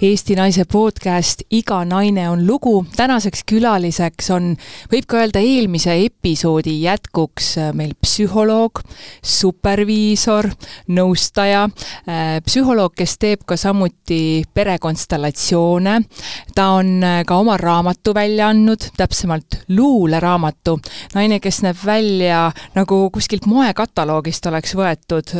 Eesti Naise podcast Iga naine on lugu. tänaseks külaliseks on, võib ka öelda, eelmise episoodi jätkuks äh, meil psühholoog, superviisor, nõustaja, äh, psühholoog, kes teeb ka samuti perekonstellatsioone. ta on äh, ka oma raamatu välja andnud, täpsemalt luuleraamatu. naine, kes näeb välja nagu kuskilt moekataloogist oleks võetud,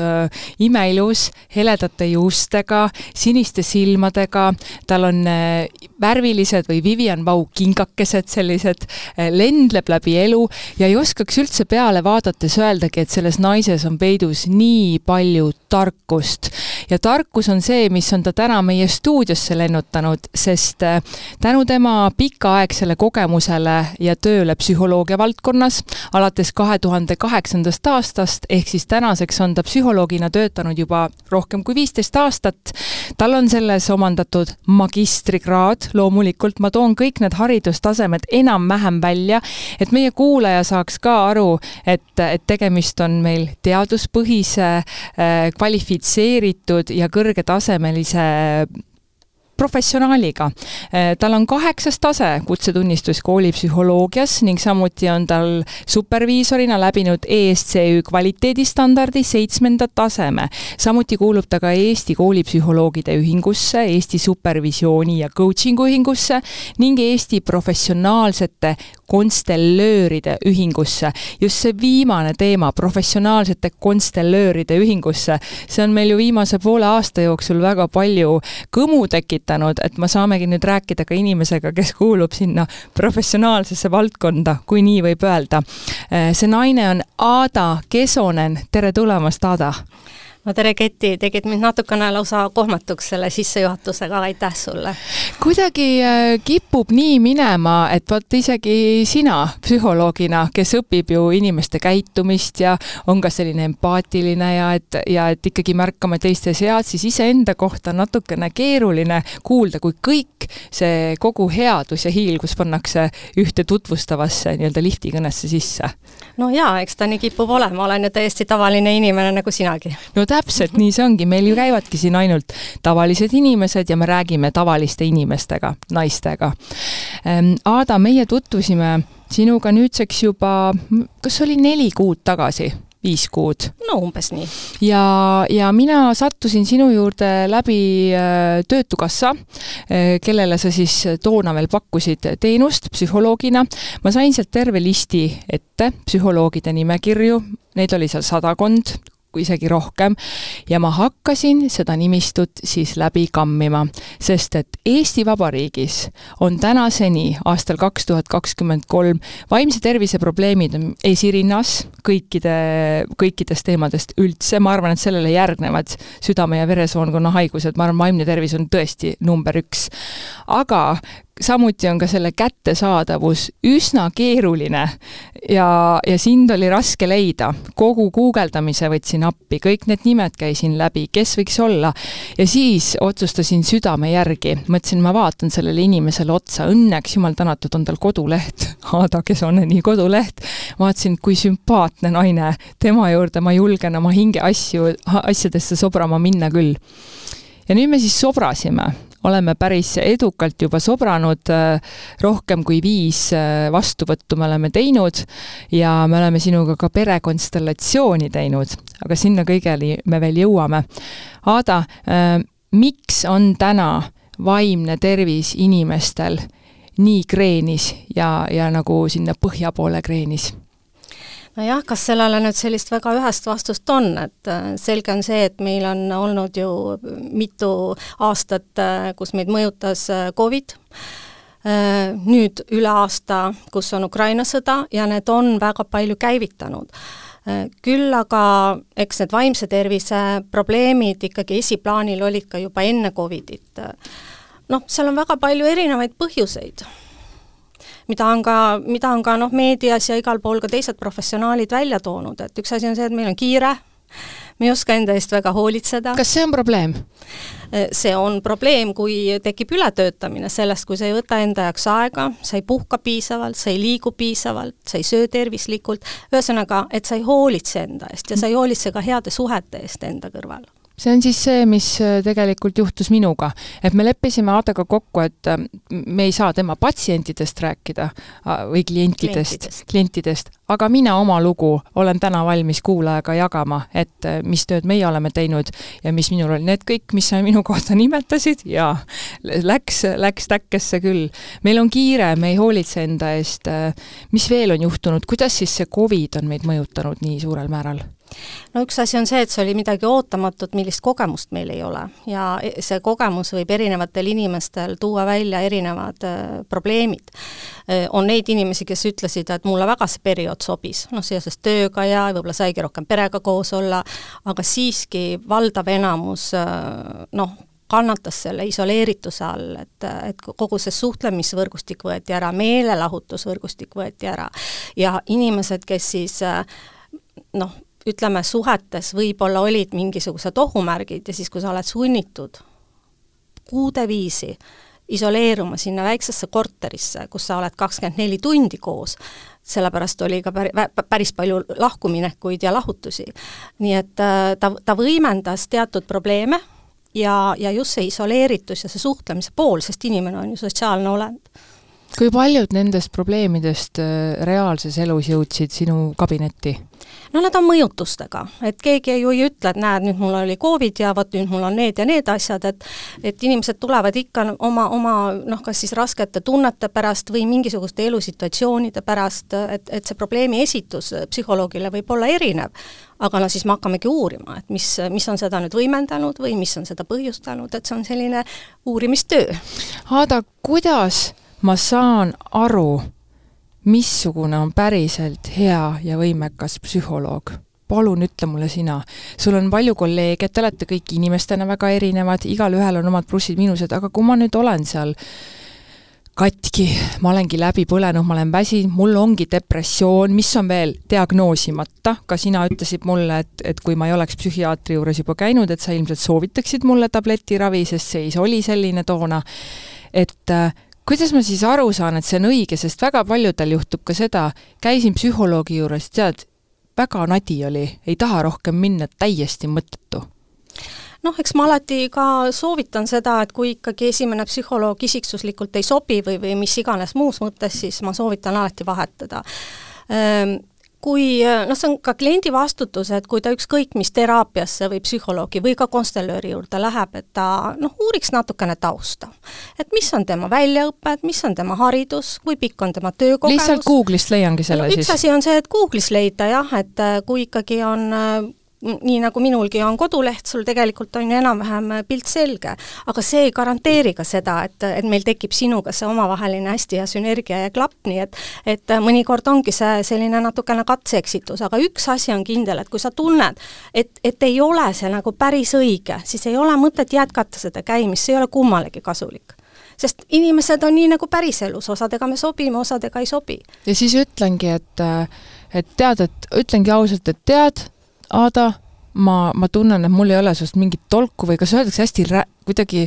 imeilus, heledate juustega, siniste silmadega, tal on äh, värvilised või Vivian Vau kingakesed sellised, äh, lendleb läbi elu ja ei oskaks üldse peale vaadates öeldagi, et selles naises on peidus nii palju tarkust. ja tarkus on see, mis on ta täna meie stuudiosse lennutanud, sest äh, tänu tema pikaaegsele kogemusele ja tööle psühholoogia valdkonnas alates kahe tuhande kaheksandast aastast, ehk siis tänaseks on ta psühholoogina töötanud juba rohkem kui viisteist aastat. tal on selles omandatud magistrikraad, loomulikult ma toon kõik need haridustasemed enam-vähem välja, et meie kuulaja saaks ka aru, et, et tegemist on meil teaduspõhise, äh, kvalifitseeritud ja kõrgetasemelise professionaaliga. Äh, tal on kaheksas tase kutsetunnistus koolipsühholoogias ning samuti on tal superviisorina läbinud ESCÜ kvaliteedistandardi seitsmenda taseme. samuti kuulub ta ka Eesti Koolipsühholoogide Ühingusse, Eesti Supervisiooni ja Coaching'u Ühingusse ning Eesti Professionaalsete konstellööride ühingusse. just see viimane teema, professionaalsete konstellööride ühingusse, see on meil ju viimase poole aasta jooksul väga palju kõmu tekitanud, et me saamegi nüüd rääkida ka inimesega, kes kuulub sinna professionaalsesse valdkonda, kui nii võib öelda. see naine on Aada Kesonen, tere tulemast, Aada! No tere, Keti, tegid mind natukene lausa kohmatuks selle sissejuhatusega, aitäh sulle! kuidagi äh, kipub nii minema, et vot isegi sina psühholoogina, kes õpib ju inimeste käitumist ja on ka selline empaatiline ja et, ja et ikkagi märkame teiste sead, siis iseenda kohta on natukene keeruline kuulda, kui kõik see kogu headus ja hiilgus pannakse ühte tutvustavasse nii-öelda liftikõnesse sisse. no jaa, eks ta nii kipub olema, olen ju täiesti tavaline inimene nagu sinagi. no täpselt nii see ongi, meil ju käivadki siin ainult tavalised inimesed ja me räägime tavaliste inimestega, naistega. Ehm, Aada, meie tutvusime sinuga nüüdseks juba, kas oli neli kuud tagasi? viis kuud. no umbes nii. ja, ja mina sattusin sinu juurde läbi äh, Töötukassa, äh, kellele sa siis toona veel pakkusid teenust psühholoogina. ma sain sealt terve listi ette, psühholoogide nimekirju, neid oli seal sadakond, kui isegi rohkem, ja ma hakkasin seda nimistut siis läbi kammima, sest et Eesti Vabariigis on tänaseni, aastal kaks tuhat kakskümmend kolm, vaimse tervise probleemid on esirinnas kõikide, kõikidest teemadest üldse, ma arvan, et sellele järgnevad südame- ja veresoonkonna haigused, ma arvan, vaimne tervis on tõesti number üks. aga samuti on ka selle kättesaadavus üsna keeruline ja, ja sind oli raske leida. kogu guugeldamise võtsin appi, kõik need nimed käisin läbi, kes võiks olla. ja siis otsustasin südame järgi, mõtlesin, ma vaatan sellele inimesele otsa, õnneks jumal tänatud, on tal koduleht, Aada Kesoneni koduleht. vaatasin, kui sümpaatne naine, tema juurde ma julgen oma hinge asju, asjadesse sobrama minna küll. ja nüüd me siis sobrasime oleme päris edukalt juba sobranud, äh, rohkem kui viis äh, vastuvõttu me oleme teinud ja me oleme sinuga ka perekonstellatsiooni teinud, aga sinna kõigeni me veel jõuame. Aada, äh, miks on täna vaimne tervis inimestel nii kreenis ja, ja nagu sinna põhja poole kreenis? Nojah, kas sellele nüüd sellist väga ühest vastust on, et äh, selge on see, et meil on olnud ju mitu aastat, äh, kus meid mõjutas äh, Covid, nüüd üle aasta, kus on Ukraina sõda ja need on väga palju käivitanud. Küll aga eks need vaimse tervise probleemid ikkagi esiplaanil olid ka juba enne Covidit. noh, seal on väga palju erinevaid põhjuseid mida on ka, mida on ka noh, meedias ja igal pool ka teised professionaalid välja toonud, et üks asi on see, et meil on kiire, me ei oska enda eest väga hoolitseda. kas see on probleem? see on probleem, kui tekib ületöötamine sellest, kui sa ei võta enda jaoks aega, sa ei puhka piisavalt, sa ei liigu piisavalt, sa ei söö tervislikult, ühesõnaga, et sa ei hoolitse enda eest ja sa ei hoolitse ka heade suhete eest enda kõrval see on siis see, mis äh, tegelikult juhtus minuga. et me leppisime Aadaga kokku, et äh, me ei saa tema patsientidest rääkida või klientidest, klientidest., aga mina oma lugu olen täna valmis kuulajaga jagama, et äh, mis tööd meie oleme teinud ja mis minul oli, need kõik, mis sa minu kohta nimetasid, jaa, läks, läks täkkesse küll. meil on kiire, me ei hoolitse enda eest, mis veel on juhtunud, kuidas siis see Covid on meid mõjutanud nii suurel määral? No üks asi on see, et see oli midagi ootamatut, millist kogemust meil ei ole. Ja see kogemus võib erinevatel inimestel tuua välja erinevad äh, probleemid. Äh,. on neid inimesi, kes ütlesid, et mulle väga see periood sobis, noh seoses tööga ja võib-olla saigi rohkem perega koos olla, aga siiski valdav enamus äh, noh, kannatas selle isoleerituse all, et, et kogu see suhtlemisvõrgustik võeti ära, meelelahutusvõrgustik võeti ära. Ja inimesed, kes siis noh, ütleme, suhetes võib-olla olid mingisugused ohumärgid ja siis, kui sa oled sunnitud kuude viisi isoleeruma sinna väiksesse korterisse, kus sa oled kakskümmend neli tundi koos, sellepärast oli ka päri, päris palju lahkuminekuid ja lahutusi. nii et äh, ta, ta võimendas teatud probleeme ja, ja just see isoleeritus ja see suhtlemise pool, sest inimene on ju sotsiaalne olend. Kui paljud nendest probleemidest äh, reaalses elus jõudsid sinu kabinetti? no nad on mõjutustega, et keegi ju ei ütle, et näed, nüüd mul oli Covid ja vot nüüd mul on need ja need asjad, et et inimesed tulevad ikka oma, oma noh, kas siis raskete tunnete pärast või mingisuguste elusituatsioonide pärast, et, et see probleemi esitus psühholoogile võib olla erinev. aga no siis me hakkamegi uurima, et mis, mis on seda nüüd võimendanud või mis on seda põhjustanud, et see on selline uurimistöö. Aada, kuidas ma saan aru, missugune on päriselt hea ja võimekas psühholoog? palun ütle mulle sina. sul on palju kolleege, te olete kõik inimestena väga erinevad, igalühel on omad plussid-miinused, aga kui ma nüüd olen seal katki, ma olengi läbi põlenud, ma olen väsinud, mul ongi depressioon, mis on veel diagnoosimata, ka sina ütlesid mulle, et, et kui ma ei oleks psühhiaatri juures juba käinud, et sa ilmselt soovitaksid mulle tabletiravi, sest seis oli selline toona, et äh, kuidas ma siis aru saan, et see on õige, sest väga paljudel juhtub ka seda, käisin psühholoogi juures, tead, väga nadi oli, ei taha rohkem minna, täiesti mõttetu. Noh, eks ma alati ka soovitan seda, et kui ikkagi esimene psühholoog isiksuslikult ei sobi või, või mis iganes muus mõttes, siis ma soovitan alati vahetada. Ehm, kui noh, see on ka kliendi vastutus, et kui ta ükskõik mis teraapiasse või psühholoogi või ka konstellööri juurde läheb, et ta noh, uuriks natukene tausta. et mis on tema väljaõpe, et mis on tema haridus, kui pikk on tema töökogemus. lihtsalt Google'ist leiangi selle no, siis? üks asi on see, et Google'is leida jah, et kui ikkagi on nii nagu minulgi on koduleht, sul tegelikult on ju enam-vähem äh, pilt selge. aga see ei garanteeri ka seda, et, et meil tekib sinuga see omavaheline hästi hea sünergia ja klapp, nii et et mõnikord ongi see selline natukene katse-eksitus, aga üks asi on kindel, et kui sa tunned, et, et ei ole see nagu päris õige, siis ei ole mõtet jätkata seda käimist, see ei ole kummalegi kasulik sest inimesed on nii nagu päriselus, osadega me sobime, osadega ei sobi. ja siis ütlengi, et et tead, et ütlengi ausalt, et tead, Aada, ma, ma tunnen, et mul ei ole sinust mingit tolku või kas öeldakse hästi rä-, kuidagi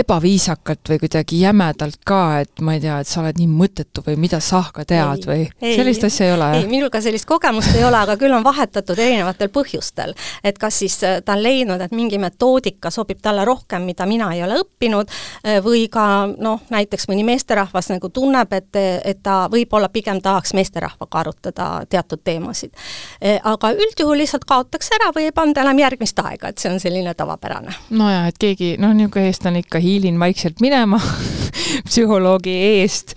ebaviisakalt või kuidagi jämedalt ka, et ma ei tea, et sa oled nii mõttetu või mida sa ka tead ei, või sellist asja ei ole? ei, minul ka sellist kogemust ei ole, aga küll on vahetatud erinevatel põhjustel. et kas siis äh, ta on leidnud, et mingi metoodika sobib talle rohkem, mida mina ei ole õppinud, äh, või ka noh, näiteks mõni meesterahvas nagu tunneb, et, et ta võib-olla pigem tahaks meesterahvaga arutada teatud teemasid. Äh, aga üldjuhul lihtsalt kaotakse ära või ei panda enam järgmist aega, et see on selline tavapärane. nojah, et keegi, noh, niisugune eestlane ikka hiilin vaikselt minema psühholoogi eest.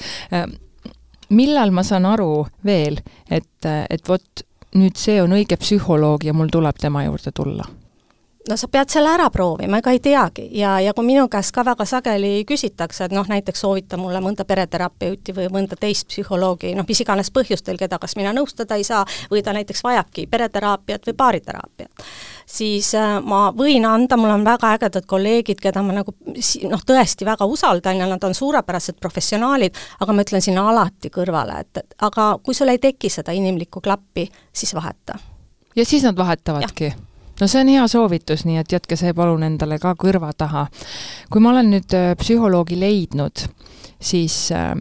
millal ma saan aru veel, et, et vot nüüd see on õige psühholoog ja mul tuleb tema juurde tulla? No sa pead selle ära proovima, ega ei teagi ja, ja kui minu käest ka väga sageli küsitakse, et noh, näiteks soovita mulle mõnda pereterapeuti või mõnda teist psühholoogi, noh, mis iganes põhjustel, keda kas mina nõustada ei saa või ta näiteks vajabki pereteraapiat või baariteraapiat, siis äh, ma võin anda, mul on väga ägedad kolleegid, keda ma nagu noh, tõesti väga usaldan ja nad on suurepärased professionaalid, aga ma ütlen sinna alati kõrvale, et, et aga kui sul ei teki seda inimlikku klappi, siis vaheta. ja siis nad vahetavadki? No see on hea soovitus, nii et jätke see palun endale ka kõrva taha. kui ma olen nüüd äh, psühholoogi leidnud, siis äh,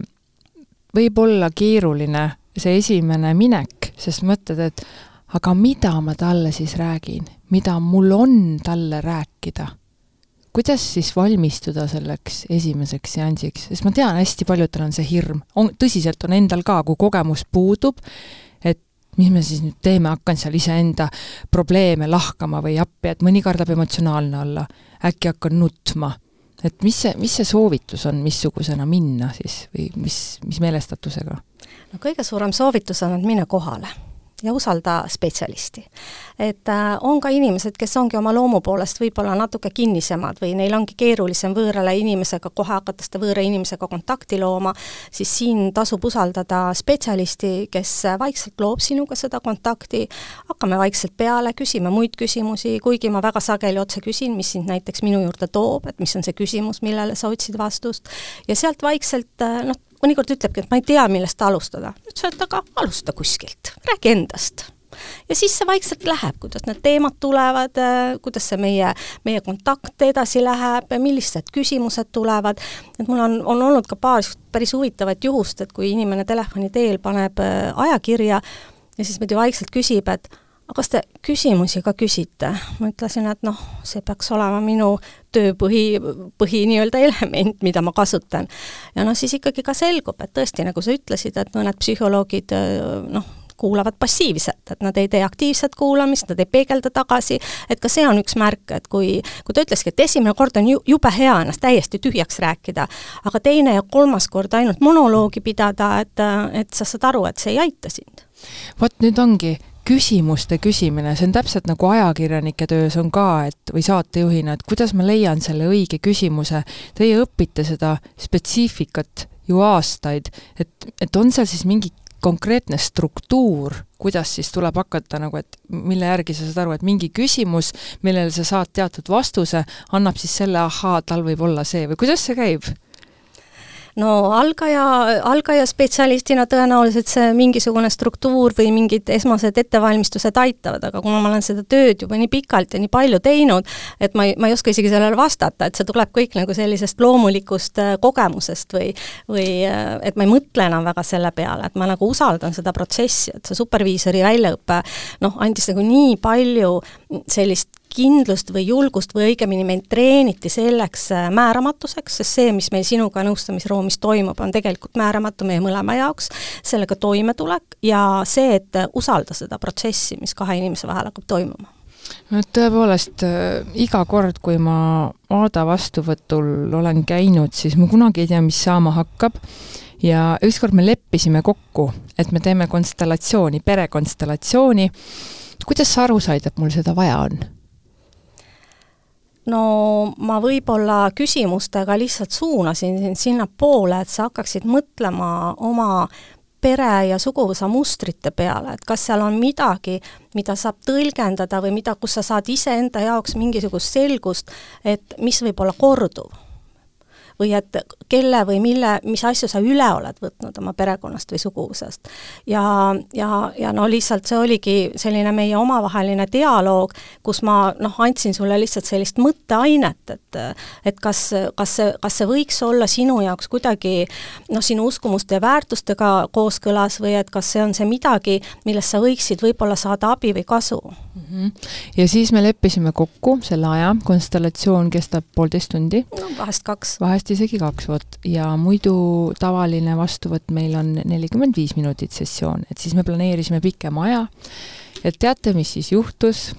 võib olla keeruline see esimene minek, sest mõtled, et aga mida ma talle siis räägin, mida mul on talle rääkida? Kuidas siis valmistuda selleks esimeseks seansiks, sest ma tean, hästi paljudel on see hirm, on, tõsiselt on endal ka, kui kogemus puudub, mis me siis nüüd teeme, hakkan seal iseenda probleeme lahkama või appi, et mõni kardab emotsionaalne olla, äkki hakkan nutma. et mis see, mis see soovitus on, missugusena minna siis või mis, mis meelestatusega? no kõige suurem soovitus on, et mine kohale ja usalda spetsialisti. et äh, on ka inimesed, kes ongi oma loomu poolest võib-olla natuke kinnisemad või neil ongi keerulisem võõrale inimesega kohe hakata seda võõra inimesega kontakti looma, siis siin tasub usaldada spetsialisti, kes vaikselt loob sinuga seda kontakti, hakkame vaikselt peale, küsime muid küsimusi, kuigi ma väga sageli otse küsin, mis sind näiteks minu juurde toob, et mis on see küsimus, millele sa otsid vastust, ja sealt vaikselt äh, noh, mõnikord ütlebki, et ma ei tea, millest alustada. ütles, et aga alusta kuskilt, räägi endast ja siis see vaikselt läheb, kuidas need teemad tulevad, äh, kuidas see meie, meie kontakt edasi läheb, millised küsimused tulevad, et mul on, on olnud ka paar päris huvitavat juhust, et kui inimene telefoni teel paneb äh, ajakirja ja siis niimoodi vaikselt küsib, et kas te küsimusi ka küsite? ma ütlesin, et noh, see peaks olema minu töö põhi, põhi nii-öelda element, mida ma kasutan. ja noh, siis ikkagi ka selgub, et tõesti, nagu sa ütlesid, et mõned psühholoogid noh, kuulavad passiivselt, et nad ei tee aktiivset kuulamist, nad ei peegelda tagasi, et ka see on üks märk, et kui, kui ta ütleski, et esimene kord on ju, jube hea ennast täiesti tühjaks rääkida, aga teine ja kolmas kord ainult monoloogi pidada, et, et sa saad aru, et see ei aita sind. vot nüüd ongi küsimuste küsimine, see on täpselt nagu ajakirjanike töös on ka, et või saatejuhina, et kuidas ma leian selle õige küsimuse. Teie õpite seda spetsiifikat ju aastaid, et, et on seal siis mingi konkreetne struktuur, kuidas siis tuleb hakata nagu, et mille järgi sa saad aru, et mingi küsimus, millele sa saad teatud vastuse, annab siis selle, ahaa, tal võib olla see või kuidas see käib? No algaja, algaja spetsialistina tõenäoliselt see mingisugune struktuur või mingid esmased ettevalmistused aitavad, aga kuna ma olen seda tööd juba nii pikalt ja nii palju teinud, et ma ei, ma ei oska isegi sellele vastata, et see tuleb kõik nagu sellisest loomulikust äh, kogemusest või või äh, et ma ei mõtle enam väga selle peale, et ma nagu usaldan seda protsessi, et see superviisori väljaõpe noh, andis nagu nii palju sellist kindlust või julgust või õigemini meid treeniti selleks äh, määramatuseks, sest see, mis meil sinuga nõustamisruumis toimub, on tegelikult määramatu meie mõlema jaoks, sellega toimetulek ja see, et usalda seda protsessi, mis kahe inimese vahel hakkab toimuma no tõepoolest äh,, iga kord, kui ma Aada vastuvõtul olen käinud, siis ma kunagi ei tea, mis saama hakkab ja ükskord me leppisime kokku, et me teeme konstellatsiooni, perekonstellatsiooni. kuidas sa aru said, et mul seda vaja on? No ma võib-olla küsimustega lihtsalt suunasin sind sinnapoole, et sa hakkaksid mõtlema oma pere- ja suguvõsa mustrite peale, et kas seal on midagi, mida saab tõlgendada või mida, kus sa saad iseenda jaoks mingisugust selgust, et mis võib olla korduv või et kelle või mille, mis asju sa üle oled võtnud oma perekonnast või suguvõsast. ja, ja, ja no lihtsalt see oligi selline meie omavaheline dialoog, kus ma noh, andsin sulle lihtsalt sellist mõtteainet, et et kas, kas see, kas see võiks olla sinu jaoks kuidagi noh, sinu uskumuste ja väärtustega kooskõlas või et kas see on see midagi, millest sa võiksid võib-olla saada abi või kasu mm. -hmm. ja siis me leppisime kokku selle aja, konstellatsioon kestab poolteist tundi. no vahest kaks. vahest isegi kaks, vot, ja muidu tavaline vastuvõtt meil on nelikümmend viis minutit sessioon, et siis me planeerisime pikema aja, et teate, mis siis juhtus,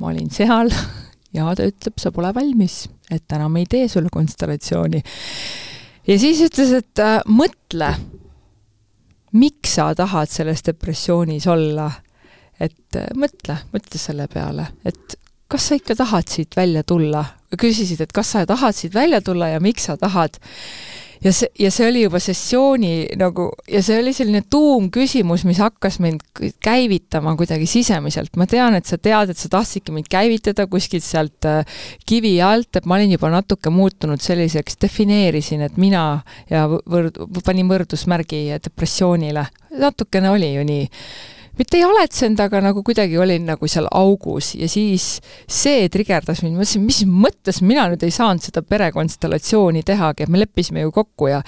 ma olin seal ja ta ütleb, sa pole valmis, et täna me ei tee sulle konstellatsiooni. ja siis ütles, et äh, mõtle, miks sa tahad selles depressioonis olla, et äh, mõtle, mõtle selle peale, et kas sa ikka tahad siit välja tulla? küsisid, et kas sa tahad siit välja tulla ja miks sa tahad. ja see, ja see oli juba sessiooni nagu, ja see oli selline tuumküsimus, mis hakkas mind käivitama kuidagi sisemiselt. ma tean, et sa tead, et sa tahtsidki mind käivitada kuskilt sealt äh, kivi alt, et ma olin juba natuke muutunud selliseks, defineerisin, et mina ja võrd-, panin võrdusmärgi depressioonile. natukene oli ju nii mitte ei haletsenud, aga nagu kuidagi olin nagu seal augus ja siis see trigerdas mind, mõtlesin, mis mõttes mina nüüd ei saanud seda perekonstellatsiooni tehagi, et me leppisime ju kokku ja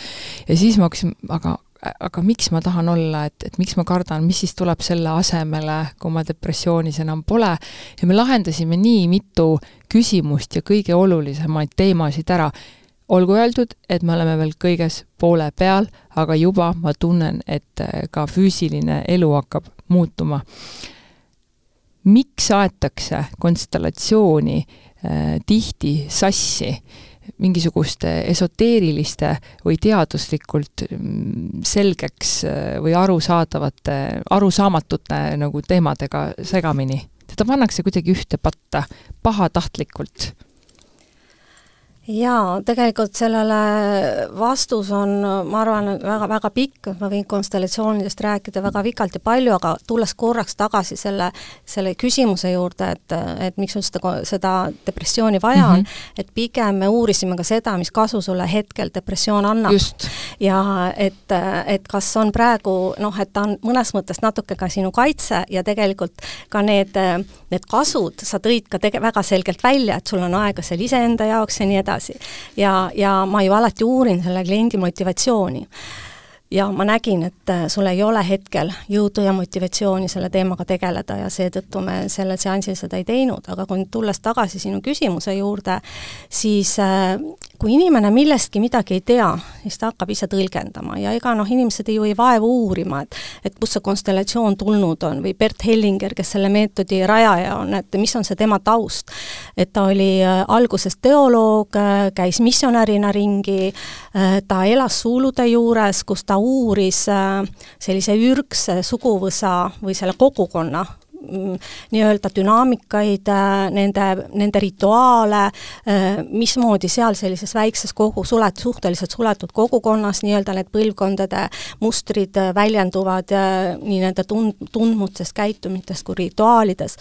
ja siis ma hakkasin, aga aga miks ma tahan olla, et, et miks ma kardan, mis siis tuleb selle asemele, kui ma depressioonis enam pole, ja me lahendasime nii mitu küsimust ja kõige olulisemaid teemasid ära. Olgu öeldud, et me oleme veel kõiges poole peal, aga juba ma tunnen, et ka füüsiline elu hakkab muutuma. miks aetakse konstellatsiooni äh, tihti sassi? mingisuguste esoteeriliste või teaduslikult mm, selgeks äh, või arusaadavate, arusaamatute nagu teemadega segamini. teda pannakse kuidagi ühte patta pahatahtlikult jaa, tegelikult sellele vastus on, ma arvan, väga-väga pikk, ma võin konstellatsioonidest rääkida väga pikalt ja palju, aga tulles korraks tagasi selle, selle küsimuse juurde, et, et miks sul seda, seda depressiooni vaja on mm, -hmm. et pigem me uurisime ka seda, mis kasu sulle hetkel depressioon annab. ja et, et kas on praegu noh, et ta on mõnes mõttes natuke ka sinu kaitse ja tegelikult ka need, need kasud sa tõid ka tege-, väga selgelt välja, et sul on aega seal iseenda jaoks ja nii edasi, edasi. ja, ja ma ju alati uurin selle kliendi motivatsiooni ja ma nägin, et äh, sul ei ole hetkel jõudu ja motivatsiooni selle teemaga tegeleda ja seetõttu me sellel seansil seda ei teinud, aga kui nüüd tulles tagasi sinu küsimuse juurde, siis äh, kui inimene millestki midagi ei tea, siis ta hakkab ise tõlgendama ja ega noh, inimesed ju ei vaevu uurima, et et kust see konstellatsioon tulnud on või Bert Hellinger, kes selle meetodi rajaja on, et mis on see tema taust. et ta oli äh, alguses teoloog, äh, käis missionärina ringi, äh, ta elas suulude juures, kus ta uuris sellise ürgse suguvõsa või selle kogukonna nii-öelda dünaamikaid, äh, nende, nende rituaale, äh, mismoodi seal sellises väikses kogu, sulet-, suhteliselt suletud kogukonnas nii-öelda need põlvkondade mustrid äh, väljenduvad nii nende tund-, tundmustest, käitumitest kui rituaalides.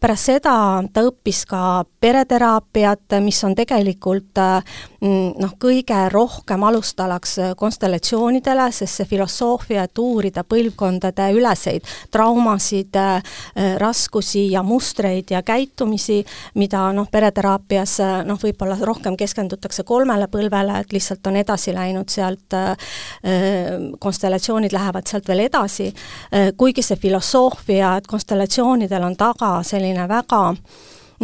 pärast seda ta õppis ka pereteraapiat, mis on tegelikult mm, noh, kõige rohkem alustalaks konstellatsioonidele, sest see filosoofia, et uurida põlvkondade üleseid traumasid, raskusi ja mustreid ja käitumisi, mida noh, pereteraapias noh, võib-olla rohkem keskendutakse kolmele põlvele, et lihtsalt on edasi läinud sealt äh,, konstellatsioonid lähevad sealt veel edasi. Äh,, kuigi see filosoofia, et konstellatsioonidel on taga selline väga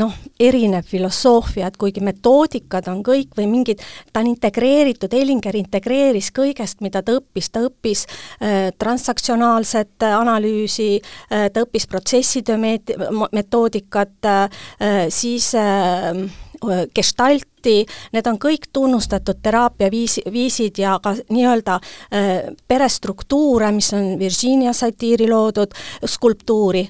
noh, erinev filosoofia, et kuigi metoodikad on kõik või mingid, ta on integreeritud, Ellinger integreeris kõigest, mida ta õppis, ta õppis äh, transaktsionaalset analüüsi äh,, ta õppis protsesside meet-, metoodikat äh,, siis äh, gestalti, need on kõik tunnustatud teraapiaviisi, viisid ja ka nii-öelda perestruktuure, mis on Virginia Satiri loodud, skulptuuri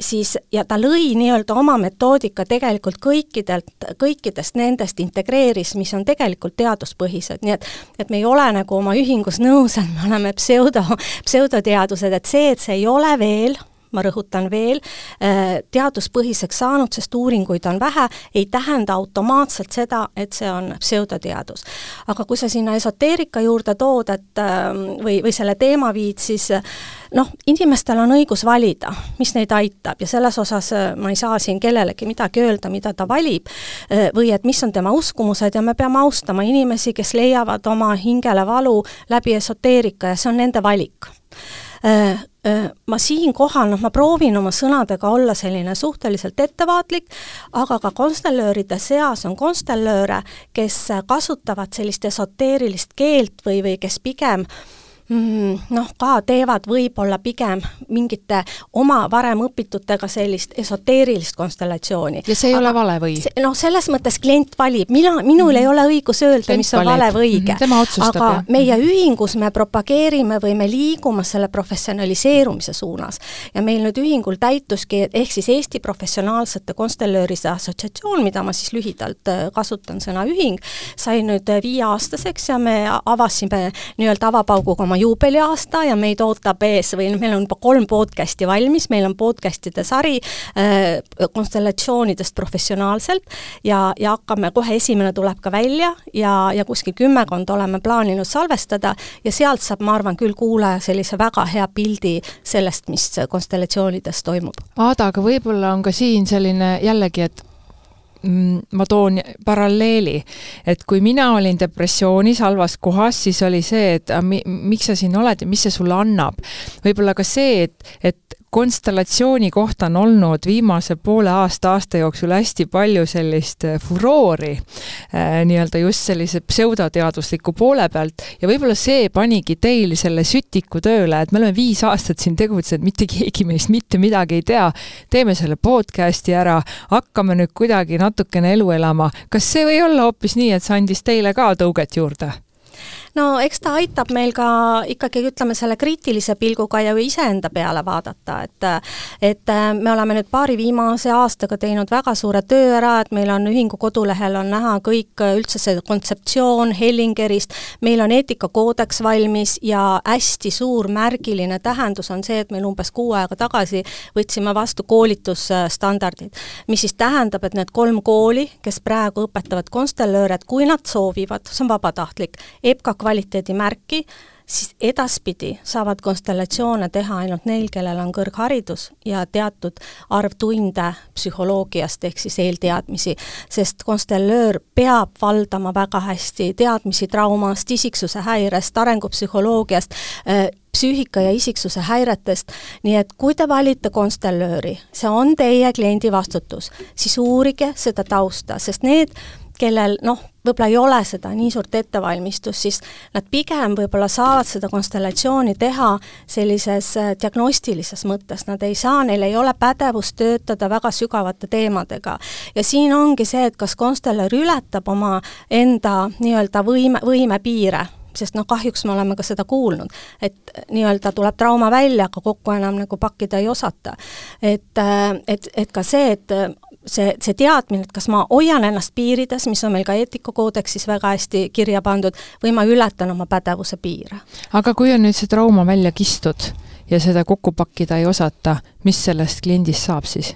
siis ja ta lõi nii-öelda oma metoodika tegelikult kõikidelt, kõikidest nendest integreeris, mis on tegelikult teaduspõhised, nii et et me ei ole nagu oma ühingus nõus, et me oleme pseudo, pseudoteadused, et see, et see ei ole veel ma rõhutan veel, äh, teaduspõhiseks saanud, sest uuringuid on vähe, ei tähenda automaatselt seda, et see on pseudoteadus. aga kui sa sinna esoteerika juurde tood, et ähm, või, või selle teema viid, siis noh, inimestel on õigus valida, mis neid aitab. Ja selles osas äh, ma ei saa siin kellelegi midagi öelda, mida ta valib, äh, või et mis on tema uskumused. Ja me peame austama inimesi, kes leiavad oma hingele valu läbi esoteerika ja see on nende valik ma siinkohal, noh, ma proovin oma sõnadega olla selline suhteliselt ettevaatlik, aga ka konstellööride seas on konstellööre, kes kasutavad sellist esoteerilist keelt või, või kes pigem äh, noh, ka teevad võib-olla pigem mingite oma varem õpitutega sellist esoteerilist konstellatsiooni. ja see ei Aga ole vale või? noh, selles mõttes klient valib, mina, minul mm -hmm. ei ole õigus öelda, mis on valib. vale või õige mm. -hmm. aga jah. meie ühingus me propageerime või me liigume selle professionaliseerumise suunas. ja meil nüüd ühingul täituski, ehk siis Eesti Professionaalsete Konstellööride Assotsiatsioon, mida ma siis lühidalt äh, kasutan, sõna ühing, sai nüüd äh, viieaastaseks ja me avasime nii-öelda avapauguga oma oma juubeliaasta ja meid ootab ees või meil on juba kolm podcasti valmis, meil on podcastide sari äh, konstellatsioonidest professionaalselt ja, ja hakkame, kohe esimene tuleb ka välja ja, ja kuskil kümmekond oleme plaaninud salvestada ja sealt saab, ma arvan, küll kuulaja sellise väga hea pildi sellest, mis konstellatsioonides toimub. Aada, aga võib-olla on ka siin selline jällegi, et ma toon paralleeli, et kui mina olin depressioonis halvas kohas, siis oli see, et mi, miks sa siin oled ja mis see sulle annab. võib-olla ka see, et, et konstellatsiooni kohta on olnud viimase poole aasta, aasta jooksul hästi palju sellist äh, furoori äh, nii-öelda just sellise pseudoteadusliku poole pealt ja võib-olla see panigi teil selle sütiku tööle, et me oleme viis aastat siin tegutsenud, mitte keegi meist mitte midagi ei tea, teeme selle podcast'i ära, hakkame nüüd kuidagi natukene elu elama. kas see või olla hoopis nii, et see andis teile ka tõuget juurde? No eks ta aitab meil ka ikkagi ütleme, selle kriitilise pilguga ja iseenda peale vaadata, et et äh, me oleme nüüd paari viimase aastaga teinud väga suure töö ära, et meil on ühingu kodulehel on näha kõik äh, üldse see kontseptsioon Hellingerist, meil on eetikakoodeks valmis ja hästi suur märgiline tähendus on see, et meil umbes kuu aega tagasi võtsime vastu koolitusstandardid, mis siis tähendab, et need kolm kooli, kes praegu õpetavad konstellööre, et kui nad soovivad, see on vabatahtlik, EBKA kvaliteedimärki, siis edaspidi saavad konstellatsioone teha ainult neil, kellel on kõrgharidus ja teatud arv tunde psühholoogiast ehk siis eelteadmisi, sest konstellöör peab valdama väga hästi teadmisi traumast, isiksuse häirest, arengupsühholoogiast, äh, psüühika ja isiksuse häiretest, nii et kui te valite konstellööri, see on teie kliendi vastutus, siis uurige seda tausta, sest need kellel noh, võib-olla ei ole seda nii suurt ettevalmistust, siis nad pigem võib-olla saavad seda konstellatsiooni teha sellises äh, diagnostilises mõttes, nad ei saa, neil ei ole pädevust töötada väga sügavate teemadega. ja siin ongi see, et kas konstellar ületab oma enda nii-öelda võime, võimepiire sest noh, kahjuks me oleme ka seda kuulnud, et nii-öelda tuleb trauma välja, aga kokku enam nagu pakkida ei osata. et, äh, et, et ka see, et see, see teadmine, et kas ma hoian ennast piirides, mis on meil ka eetikakoodeksis väga hästi kirja pandud, või ma ületan oma pädevuse piire. aga kui on nüüd see trauma välja kistud ja seda kokku pakkida ei osata, mis sellest kliendist saab siis?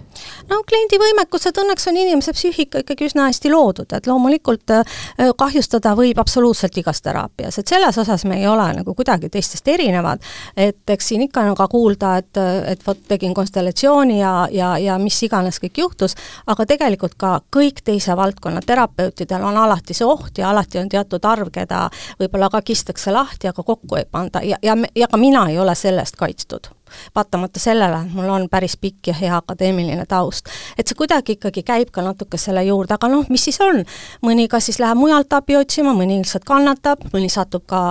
no kliendi võimekused, õnneks on inimese psüühika ikkagi üsna hästi loodud, et loomulikult äh, kahjustada võib absoluutselt igas teraapias, et selles osas me ei ole nagu kuidagi teistest erinevad, et eks siin ikka on ka kuulda, et, et vot tegin konstellatsiooni ja, ja, ja mis iganes kõik juhtus, aga tegelikult ka kõik teise valdkonna terapeutidel on alati see oht ja alati on teatud arv, keda võib-olla ka kistakse lahti, aga kokku ei panda ja, ja, ja ka mina ei ole sellest kaitstud vaatamata sellele, et mul on päris pikk ja hea akadeemiline taust. et see kuidagi ikkagi käib ka natuke selle juurde, aga noh, mis siis on? mõni kas siis läheb mujalt abi otsima, mõni lihtsalt kannatab, mõni satub ka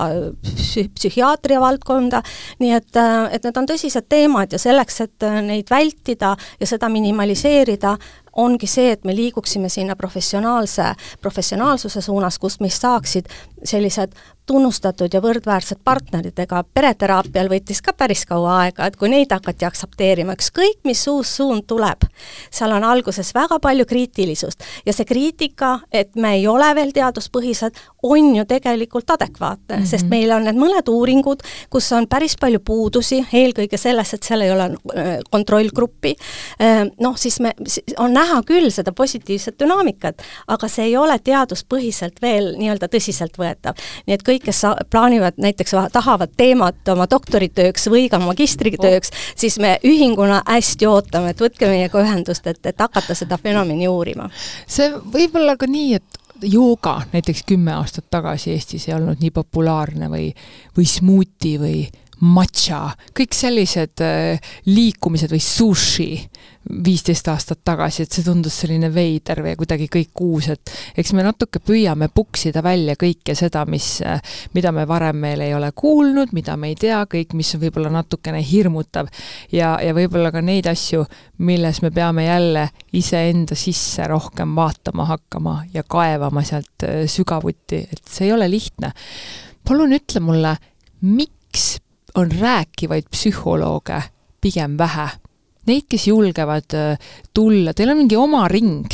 psü-, psühhiaatria valdkonda, nii et, et need on tõsised teemad ja selleks, et neid vältida ja seda minimaliseerida, ongi see, et me liiguksime sinna professionaalse, professionaalsuse suunas, kust meist saaksid sellised tunnustatud ja võrdväärsed partnerid, ega pereteraapial võttis ka päris kaua aega, et kui neid hakati aktsepteerima, ükskõik mis uus suund tuleb, seal on alguses väga palju kriitilisust ja see kriitika, et me ei ole veel teaduspõhised, on ju tegelikult adekvaatne mm, -hmm. sest meil on need mõned uuringud, kus on päris palju puudusi, eelkõige selles, et seal ei ole äh, kontrollgruppi, äh, noh siis me, on näha küll seda positiivset dünaamikat, aga see ei ole teaduspõhiselt veel nii-öelda tõsiseltvõetav. nii et kõik, kes plaanivad näiteks, tahavad teemat oma doktoritööks või ka magistritööks oh., siis me ühinguna hästi ootame, et võtke meiega ühendust, et, et hakata seda fenomeni uurima. see võib olla ka nii, et jooga näiteks kümme aastat tagasi Eestis ei olnud nii populaarne või, või smuuti või matša, kõik sellised äh, liikumised või sushi viisteist aastat tagasi, et see tundus selline veider või kuidagi kõik uus, et eks me natuke püüame puksida välja kõike seda, mis, äh, mida me varem veel ei ole kuulnud, mida me ei tea, kõik, mis on võib-olla natukene hirmutav ja, ja võib-olla ka neid asju, milles me peame jälle iseenda sisse rohkem vaatama hakkama ja kaevama sealt äh, sügavuti, et see ei ole lihtne. palun ütle mulle, miks on rääkivaid psühholooge pigem vähe. Neid, kes julgevad äh, tulla, teil on mingi oma ring.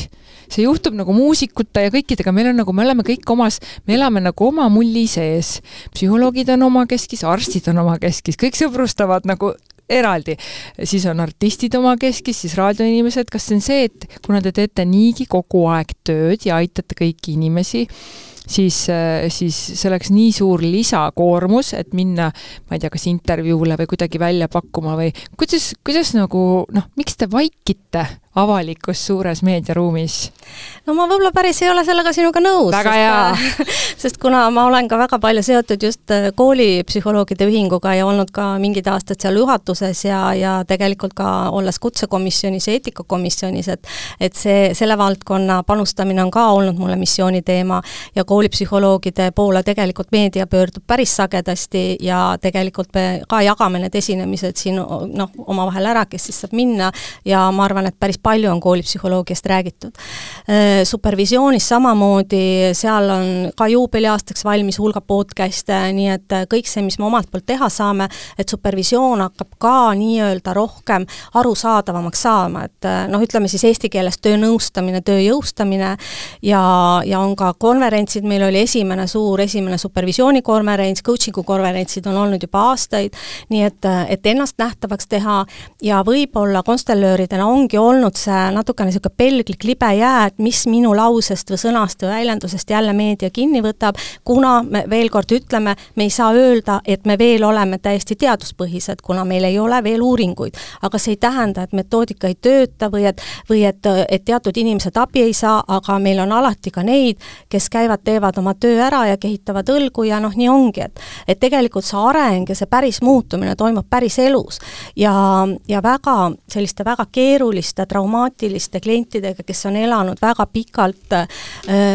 see juhtub nagu muusikute ja kõikidega, meil on nagu, me oleme kõik omas, me elame nagu oma mulli sees. psühholoogid on omakeskis, arstid on omakeskis, kõik sõbrustavad nagu eraldi. siis on artistid omakeskis, siis raadioinimesed, kas see on see, et kuna te teete niigi kogu aeg tööd ja aitate kõiki inimesi, siis, siis see oleks nii suur lisakoormus, et minna, ma ei tea, kas intervjuule või kuidagi välja pakkuma või kuidas, kuidas nagu noh, miks te vaikite avalikkus suures meediaruumis? no ma võib-olla päris ei ole sellega sinuga nõus. väga hea sest kuna ma olen ka väga palju seotud just äh, koolipsühholoogide ühinguga ja olnud ka mingid aastad seal juhatuses ja, ja tegelikult ka olles kutsekomisjonis ja eetikakomisjonis, et et see, selle valdkonna panustamine on ka olnud mulle missiooni teema ja koolipsühholoogide poole tegelikult meedia pöördub päris sagedasti ja tegelikult me ka jagame need esinemised siin noh, omavahel ära, kes siis saab minna ja ma arvan, et päris palju on koolipsühholoogiast räägitud. Äh, supervisioonis samamoodi, seal on ka juubeliaastaks valmis hulga podcast'e, nii et äh, kõik see, mis me omalt poolt teha saame, et supervisioon hakkab ka nii-öelda rohkem arusaadavamaks saama, et äh, noh, ütleme siis eesti keeles töönõustamine, töö jõustamine ja, ja on ka konverentsid, meil oli esimene suur, esimene supervisioonikonverents, coaching'u konverentsid on olnud juba aastaid, nii et, et ennast nähtavaks teha ja võib-olla konstellööridena ongi olnud see natukene niisugune pelglik libe jää, et mis minu lausest või sõnast või väljendusest jälle meedia kinni võtab, kuna me veel kord ütleme, me ei saa öelda, et me veel oleme täiesti teaduspõhised, kuna meil ei ole veel uuringuid. aga see ei tähenda, et metoodika ei tööta või et, või et, et teatud inimesed abi ei saa, aga meil on alati ka neid, kes käivad, teevad oma töö ära ja kehitavad õlgu ja noh, nii ongi, et et tegelikult see areng ja see päris muutumine toimub päris elus. ja, ja väga selliste väga keeruliste traumaatiliste klientidega, kes on elanud väga pikalt äh,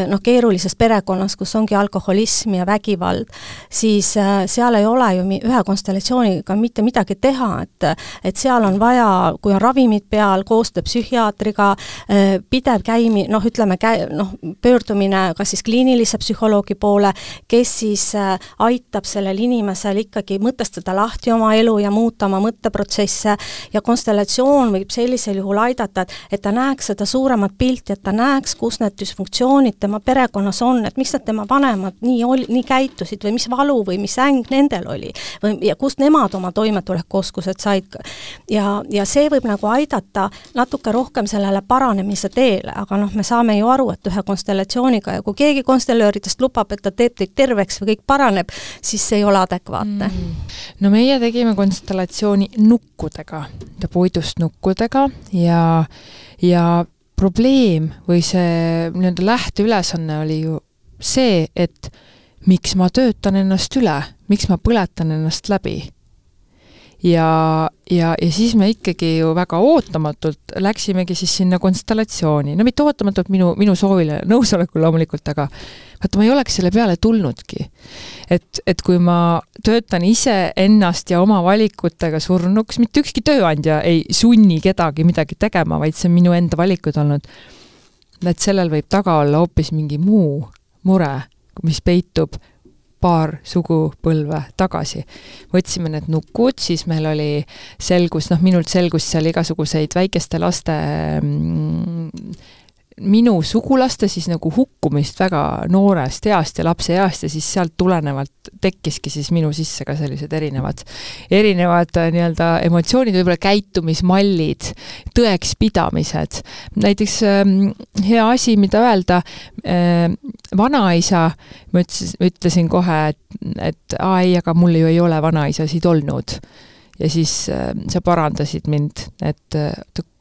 noh, keerulises perekonnas, kus ongi alkoholism ja vägivald, siis äh, seal ei ole ju ühe konstellatsiooniga mitte midagi teha, et et seal on vaja, kui on ravimid peal, koostöö psühhiaatriga, äh, pidev käimi-, noh, ütleme, kä-, noh, pöördumine kas siis kliinilise psühholoogi poole, kes siis aitab sellel inimesel ikkagi mõtestada lahti oma elu ja muuta oma mõtteprotsesse ja konstellatsioon võib sellisel juhul aidata et et ta näeks seda suuremat pilti, et ta näeks, kus need düsfunktsioonid tema perekonnas on, et miks need tema vanemad nii ol-, nii käitusid või mis valu või mis äng nendel oli. või, ja kust nemad oma toimetulekuoskused said. ja, ja see võib nagu aidata natuke rohkem sellele paranemise teele, aga noh, me saame ju aru, et ühe konstellatsiooniga ja kui keegi konstellööridest lubab, et ta teeb teid terveks või kõik paraneb, siis see ei ole adekvaatne mm.. no meie tegime konstellatsiooni nukkudega, puidust nukkudega ja ja probleem või see nii-öelda lähteülesanne oli ju see, et miks ma töötan ennast üle, miks ma põletan ennast läbi. Ja, ja, ja siis me ikkagi ju väga ootamatult läksimegi siis sinna konstellatsiooni, no mitte ootamatult minu, minu soovile, nõusolekul loomulikult, aga vaata, ma ei oleks selle peale tulnudki. et, et kui ma töötan iseennast ja oma valikutega surnuks, mitte ükski tööandja ei sunni kedagi midagi tegema, vaid see on minu enda valikud olnud, et sellel võib taga olla hoopis mingi muu mure, mis peitub paar sugupõlve tagasi. võtsime need nukud, siis meil oli, selgus, noh, minult selgus seal igasuguseid väikeste laste mm, minu sugulaste siis nagu hukkumist väga noorest east ja lapseeast ja siis sealt tulenevalt tekkiski siis minu sisse ka sellised erinevad, erinevad äh, nii-öelda emotsioonid, võib-olla käitumismallid, tõekspidamised. näiteks äh, hea asi, mida öelda äh,, vanaisa, ma ütlesin, ütlesin kohe, et, et aa ei, aga mul ju ei ole vanaisasid olnud. ja siis äh, sa parandasid mind, et,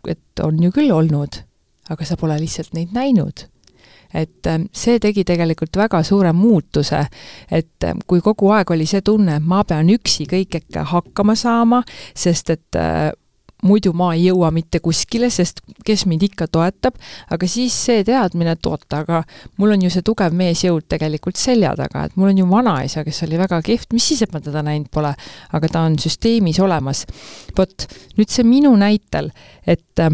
et on ju küll olnud aga sa pole lihtsalt neid näinud et ähm, see tegi tegelikult väga suure muutuse, et ähm, kui kogu aeg oli see tunne, et ma pean üksi kõigega hakkama saama, sest et äh, muidu ma ei jõua mitte kuskile, sest kes mind ikka toetab, aga siis see teadmine, et oota, aga mul on ju see tugev meesjõud tegelikult selja taga, et mul on ju vanaisa, kes oli väga kehv, mis siis, et ma teda näinud pole, aga ta on süsteemis olemas. vot, nüüd see minu näitel, et äh,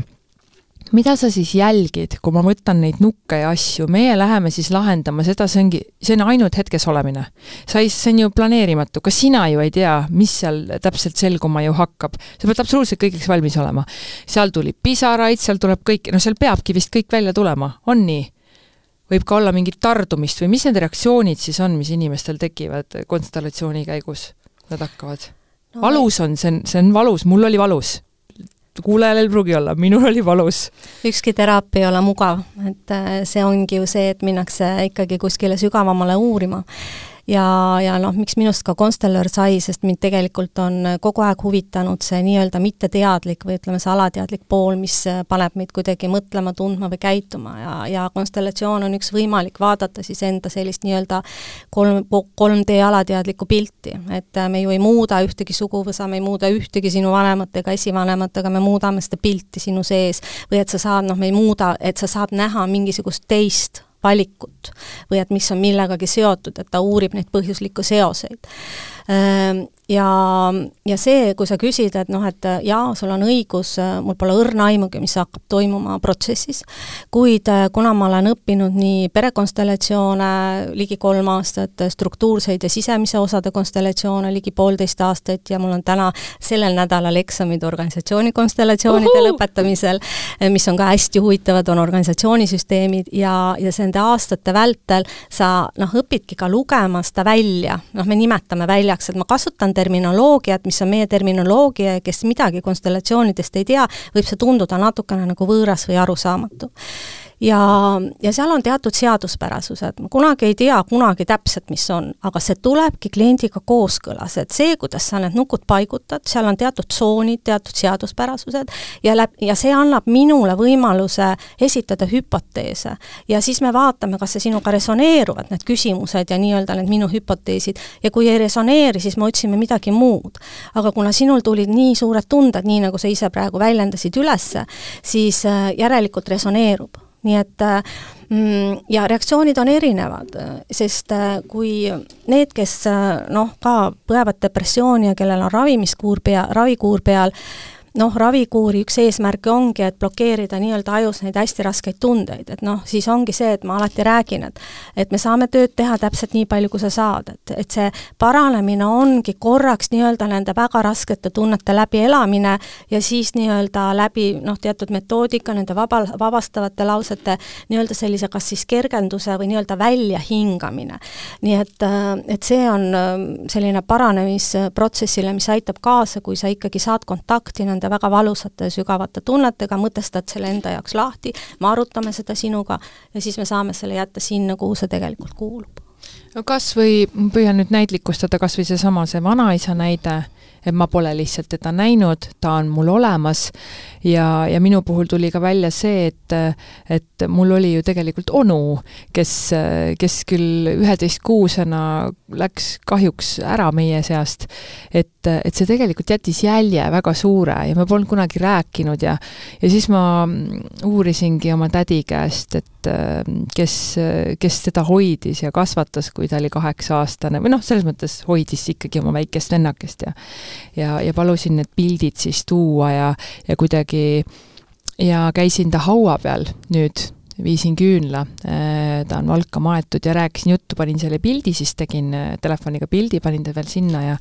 mida sa siis jälgid, kui ma võtan neid nukke ja asju, meie läheme siis lahendama seda, see ongi, see on ainult hetkes olemine. sa ei, see on ju planeerimatu, ka sina ju ei tea, mis seal täpselt selguma ju hakkab. sa pead absoluutselt kõigeks valmis olema. seal tuli pisaraid, seal tuleb kõik, no seal peabki vist kõik välja tulema, on nii? võib ka olla mingit tardumist või mis need reaktsioonid siis on, mis inimestel tekivad konstellatsiooni käigus, nad hakkavad no,? valus on, see on, see on valus, mul oli valus kuulajal ei pruugi olla, minul oli valus. ükski teraapia ei ole mugav, et äh, see ongi ju see, et minnakse ikkagi kuskile sügavamale uurima ja, ja noh, miks minust ka konstellöör sai, sest mind tegelikult on kogu aeg huvitanud see nii-öelda mitteteadlik või ütleme, see alateadlik pool, mis paneb meid kuidagi mõtlema, tundma või käituma. Ja, ja konstellatsioon on üks võimalik vaadata siis enda sellist nii-öelda kolm, 3D alateadlikku pilti, et me ju ei muuda ühtegi suguvõsa, me ei muuda ühtegi sinu vanemat ega esivanemat, aga me muudame seda pilti sinu sees. Või et sa saad, noh, me ei muuda, et sa saad näha mingisugust teist valikut või et mis on millegagi seotud, et ta uurib neid põhjuslikke seoseid. Ja, ja see, kui sa küsid, et noh, et jaa, sul on õigus, mul pole õrna aimugi, mis hakkab toimuma protsessis, kuid äh, kuna ma olen õppinud nii perekonstellatsioone ligi kolm aastat, struktuurseid ja sisemise osade konstellatsioone ligi poolteist aastat ja mul on täna sellel nädalal eksamid organisatsiooni konstellatsioonide Uhu! lõpetamisel, äh, mis on ka hästi huvitavad, on organisatsioonisüsteemid ja, ja nende aastate vältel sa noh, õpidki ka lugema seda välja, noh, me nimetame väljaks, et ma kasutan on terminoloogiat, mis on meie terminoloogia ja kes midagi konstellatsioonidest ei tea, võib see tunduda natukene nagu võõras või arusaamatu ja, ja seal on teatud seaduspärasused, ma kunagi ei tea kunagi täpselt, mis on, aga see tulebki kliendiga kooskõlas, et see, kuidas sa need nukud paigutad, seal on teatud tsoonid, teatud seaduspärasused ja läb-, ja see annab minule võimaluse esitada hüpoteese. ja siis me vaatame, kas see sinuga resoneeruvad, need küsimused ja nii-öelda need minu hüpoteesid, ja kui ei resoneeri, siis me otsime midagi muud. aga kuna sinul tulid nii suured tunded, nii nagu sa ise praegu väljendasid ülesse, siis äh, järelikult resoneerub nii et mm, ja reaktsioonid on erinevad, sest äh, kui need, kes äh, noh, ka põevad depressiooni ja kellel on ravimiskuur pea, ravikuur peal, noh, ravikuuri üks eesmärke ongi, et blokeerida nii-öelda ajus neid hästi raskeid tundeid, et noh, siis ongi see, et ma alati räägin, et et me saame tööd teha täpselt nii palju, kui sa saad, et, et see paranemine ongi korraks nii-öelda nende väga raskete tunnete läbielamine ja siis nii-öelda läbi noh, teatud metoodika, nende vaba, vabastavate lausete nii-öelda sellise kas siis kergenduse või nii-öelda väljahingamine. nii et, et see on selline paranemisprotsessile, mis aitab kaasa, kui sa ikkagi saad kontakti nende nende väga valusate sügavate tunnetega, mõtestad selle enda jaoks lahti, me arutame seda sinuga ja siis me saame selle jätta sinna, kuhu see tegelikult kuulub. no kas või, ma püüan nüüd näitlikustada kas või seesama, see vanaisa näide, et ma pole lihtsalt teda näinud, ta on mul olemas ja, ja minu puhul tuli ka välja see, et, et mul oli ju tegelikult onu, kes, kes küll üheteistkuusena läks kahjuks ära meie seast, et, et see tegelikult jättis jälje väga suure ja me polnud kunagi rääkinud ja, ja siis ma uurisingi oma tädi käest, et kes, kes teda hoidis ja kasvatas, kui ta oli kaheksa-aastane või noh, selles mõttes hoidis ikkagi oma väikest vennakest ja ja, ja palusin need pildid siis tuua ja, ja kuidagi ja käisin ta haua peal nüüd, viisin küünla, äh, ta on valka maetud ja rääkisin juttu, panin selle pildi, siis tegin äh, telefoniga pildi, panin ta veel sinna ja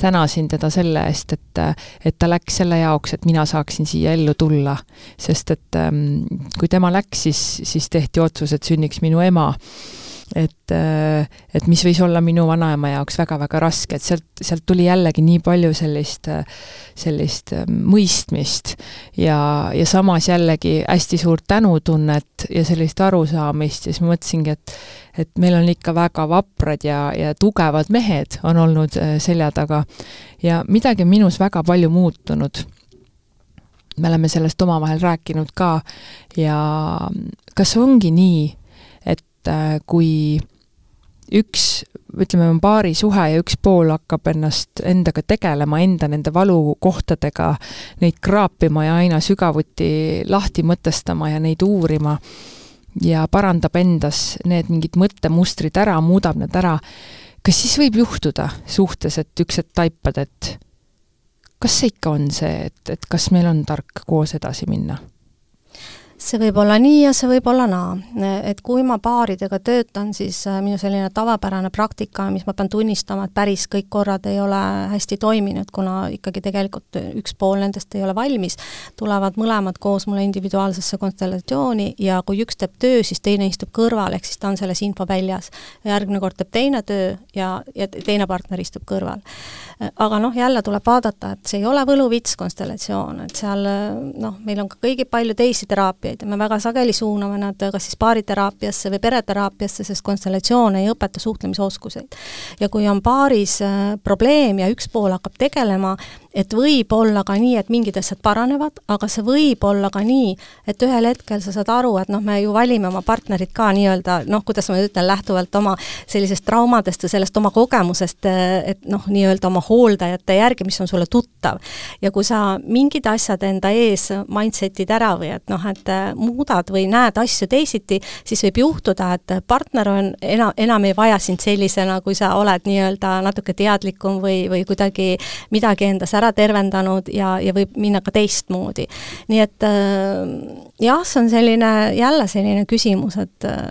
tänasin teda selle eest, et, et ta läks selle jaoks, et mina saaksin siia ellu tulla. sest et ähm, kui tema läks, siis, siis tehti otsus, et sünniks minu ema et, äh, et mis võis olla minu vanaema jaoks väga-väga raske, et sealt, sealt tuli jällegi nii palju sellist, sellist äh, mõistmist. Ja, ja samas jällegi hästi suurt tänutunnet ja sellist arusaamist ja siis ma mõtlesingi, et et meil on ikka väga vaprad ja, ja tugevad mehed on olnud äh, selja taga. Ja midagi on minus väga palju muutunud. Me oleme sellest omavahel rääkinud ka. Ja kas ongi nii, et äh, kui üks, ütleme, on paarisuhe ja üks pool hakkab ennast endaga tegelema, enda nende valukohtadega, neid kraapima ja aina sügavuti lahti mõtestama ja neid uurima ja parandab endas need mingid mõttemustrid ära, muudab need ära, kas siis võib juhtuda suhtes, et üks hetk taipad, et kas see ikka on see, et, et kas meil on tark koos edasi minna? See võib olla nii ja see võib olla naa. et kui ma paaridega töötan, siis äh, minu selline tavapärane praktika, mis ma pean tunnistama, et päris kõik korrad ei ole hästi toiminud, kuna ikkagi tegelikult üks pool nendest ei ole valmis, tulevad mõlemad koos mulle individuaalsesse konstellatsiooni ja kui üks teeb töö, siis teine istub kõrval, ehk siis ta on selles infoväljas. järgmine kord teeb teine töö ja, ja teine partner istub kõrval. aga noh, jälle tuleb vaadata, et see ei ole võluvits konstellatsioon, et seal noh, meil on ka kõigi palju teisi teraapiaid, teraapiaid ja me väga sageli suuname nad kas siis paariteraapiasse või pereteraapiasse, sest konstellatsioon ei õpeta suhtlemisoskuseid. ja kui on paaris äh, probleem ja üks pool hakkab tegelema, et võib olla ka nii, et mingid asjad paranevad, aga see võib olla ka nii, et ühel hetkel sa saad aru, et noh, me ju valime oma partnerit ka nii-öelda noh, kuidas ma ütlen, lähtuvalt oma sellisest traumadest ja sellest oma kogemusest, et noh, nii-öelda oma hooldajate järgi, mis on sulle tuttav. ja kui sa mingid asjad enda ees mindset'id ära või et noh, et muudad või näed asju teisiti, siis võib juhtuda, et partner on enam, enam ei vaja sind sellisena, kui sa oled nii-öelda natuke teadlikum või, või kuidagi midagi endas ära ära tervendanud ja, ja võib minna ka teistmoodi. nii et äh, jah, see on selline, jälle selline küsimus, et, äh,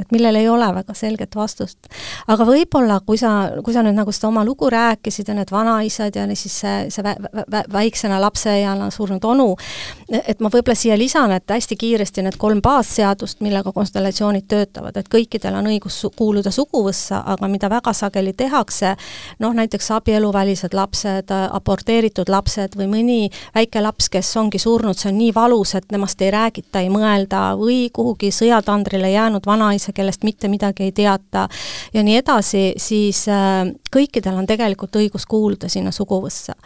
et millel ei ole väga selget vastust. aga võib-olla, kui sa, kui sa nüüd nagu seda oma lugu rääkisid ja need vanaisad ja siis see, see vä, vä, väiksena lapseeana surnud onu, et ma võib-olla siia lisan, et hästi kiiresti need kolm baasseadust, millega konstellatsioonid töötavad, et kõikidel on õigus kuuluda suguvõssa, aga mida väga sageli tehakse, noh näiteks abieluvälised lapsed, aborteeritud lapsed või mõni väike laps, kes ongi surnud, see on nii valus, et temast ei räägita, ei mõelda, või kuhugi sõjatandrile jäänud vanaisa, kellest mitte midagi ei teata ja nii edasi, siis äh, kõikidel on tegelikult õigus kuuluda sinna suguvõssa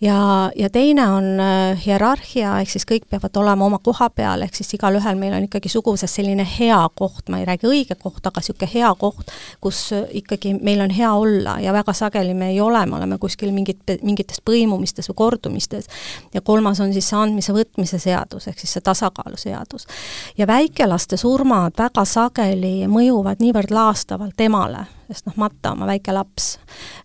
ja, ja teine on äh, hierarhia, ehk siis kõik peavad olema oma koha peal, ehk siis igalühel meil on ikkagi suguses selline hea koht, ma ei räägi õige koht, aga niisugune hea koht, kus äh, ikkagi meil on hea olla ja väga sageli me ei ole, me oleme kuskil mingit, mingites põimumistes või kordumistes. ja kolmas on siis see andmise-võtmise seadus, ehk siis see tasakaalu seadus. ja väikelaste surmad väga sageli mõjuvad niivõrd laastavalt emale, sest noh, matta oma väike laps.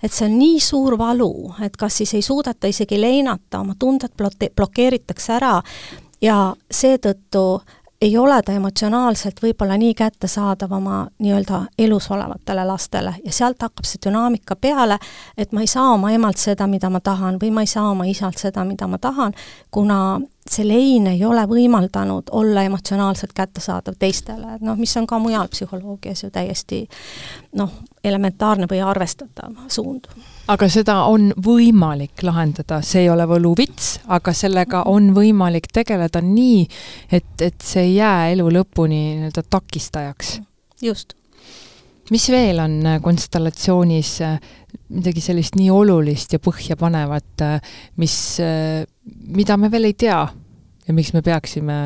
et see on nii suur valu, et kas siis ei suudeta isegi leinata, oma tunded bloke-, blokeeritakse ära ja seetõttu ei ole ta emotsionaalselt võib-olla nii kättesaadav oma nii-öelda elus olevatele lastele ja sealt hakkab see dünaamika peale, et ma ei saa oma emalt seda, mida ma tahan, või ma ei saa oma isalt seda, mida ma tahan, kuna see lein ei ole võimaldanud olla emotsionaalselt kättesaadav teistele, et noh, mis on ka mujal psühholoogias ju täiesti noh, elementaarne või arvestatav suund. Aga seda on võimalik lahendada, see ei ole võluvits, aga sellega on võimalik tegeleda nii, et, et see ei jää elu lõpuni nii-öelda takistajaks. just. mis veel on konstellatsioonis midagi sellist nii olulist ja põhjapanevat, mis, mida me veel ei tea ja miks me peaksime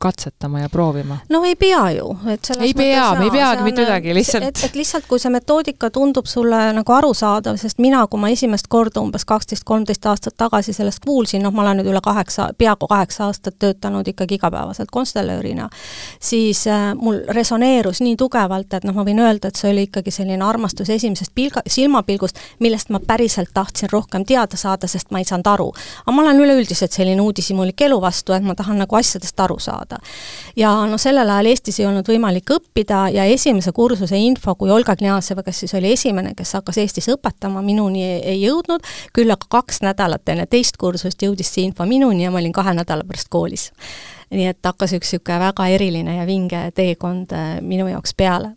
katsetama ja proovima? no ei pea ju, et selles ei pea, me ei peagi mitte midagi, lihtsalt et, et lihtsalt, kui see metoodika tundub sulle nagu arusaadav, sest mina, kui ma esimest korda umbes kaksteist, kolmteist aastat tagasi sellest kuulsin, noh, ma olen nüüd üle kaheksa, peaaegu kaheksa aastat töötanud ikkagi igapäevaselt konstellöörina, siis äh, mul resoneerus nii tugevalt, et noh, ma võin öelda, et see oli ikkagi selline armastus esimesest pilga, silmapilgust, millest ma päriselt tahtsin rohkem teada saada, sest ma ei saanud aru. aga ma olen üleüldiselt selline uudishimulik elu vastu, et ma tahan nagu asjadest aru saada saada. ja noh, sellel ajal Eestis ei olnud võimalik õppida ja esimese kursuse info, kui Olga Kniaseva, kes siis oli esimene, kes hakkas Eestis õpetama, minuni ei jõudnud, küll aga kaks nädalat enne teist kursust jõudis see info minuni ja ma olin kahe nädala pärast koolis nii et hakkas üks niisugune väga eriline ja vinge teekond äh, minu jaoks peale.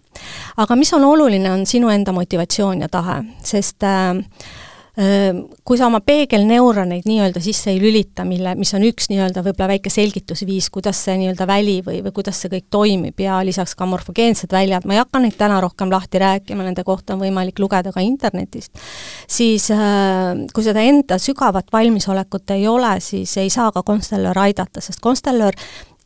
aga mis on oluline, on sinu enda motivatsioon ja tahe, sest äh, kui sa oma peegelneuroneid nii-öelda sisse ei lülita, mille, mis on üks nii-öelda võib-olla väike selgitusviis, kuidas see nii-öelda väli või, või kuidas see kõik toimib ja lisaks ka morfogeensed väljad, ma ei hakka neid täna rohkem lahti rääkima, nende kohta on võimalik lugeda ka internetist, siis kui seda enda sügavat valmisolekut ei ole, siis ei saa ka konstellöör aidata, sest konstellöör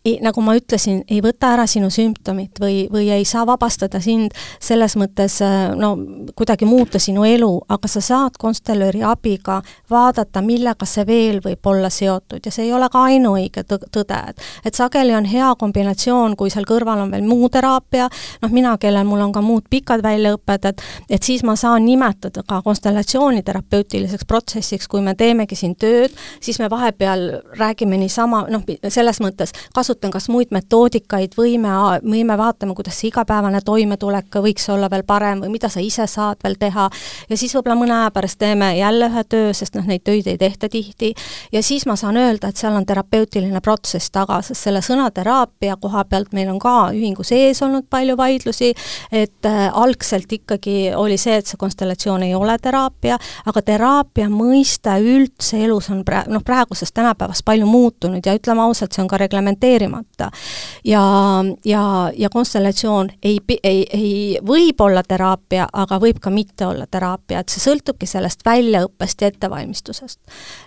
ei, nagu ma ütlesin, ei võta ära sinu sümptomit või, või ei saa vabastada sind selles mõttes äh, no kuidagi muuta sinu elu, aga sa saad konstellööri abiga vaadata, millega see veel võib olla seotud. Ja see ei ole ka ainuõige tõde, et et sageli on hea kombinatsioon, kui seal kõrval on veel muu teraapia, noh mina, kellel mul on ka muud pikad väljaõpped, et et siis ma saan nimetada ka konstellatsiooni terapeutiliseks protsessiks, kui me teemegi siin tööd, siis me vahepeal räägime niisama, noh, selles mõttes kasutame puudutan kas muid metoodikaid või me, või me vaatame, kuidas see igapäevane toimetulek võiks olla veel parem või mida sa ise saad veel teha, ja siis võib-olla mõne aja pärast teeme jälle ühe töö, sest noh, neid töid ei tehta tihti, ja siis ma saan öelda, et seal on terapeutiline protsess taga, sest selle sõna teraapia koha pealt meil on ka ühingu sees olnud palju vaidlusi, et äh, algselt ikkagi oli see, et see konstellatsioon ei ole teraapia, aga teraapia mõiste üldse elus on pra-, noh, praeguses tänapäevas palju muutunud ja ütleme ausalt, see on ka reglementeerimata. ja, ja, ja konstellatsioon ei, ei, ei, võib olla teraapia, aga võib ka mitte olla teraapia, et see sõltubki sellest väljaõppest ja ettevalmistusest.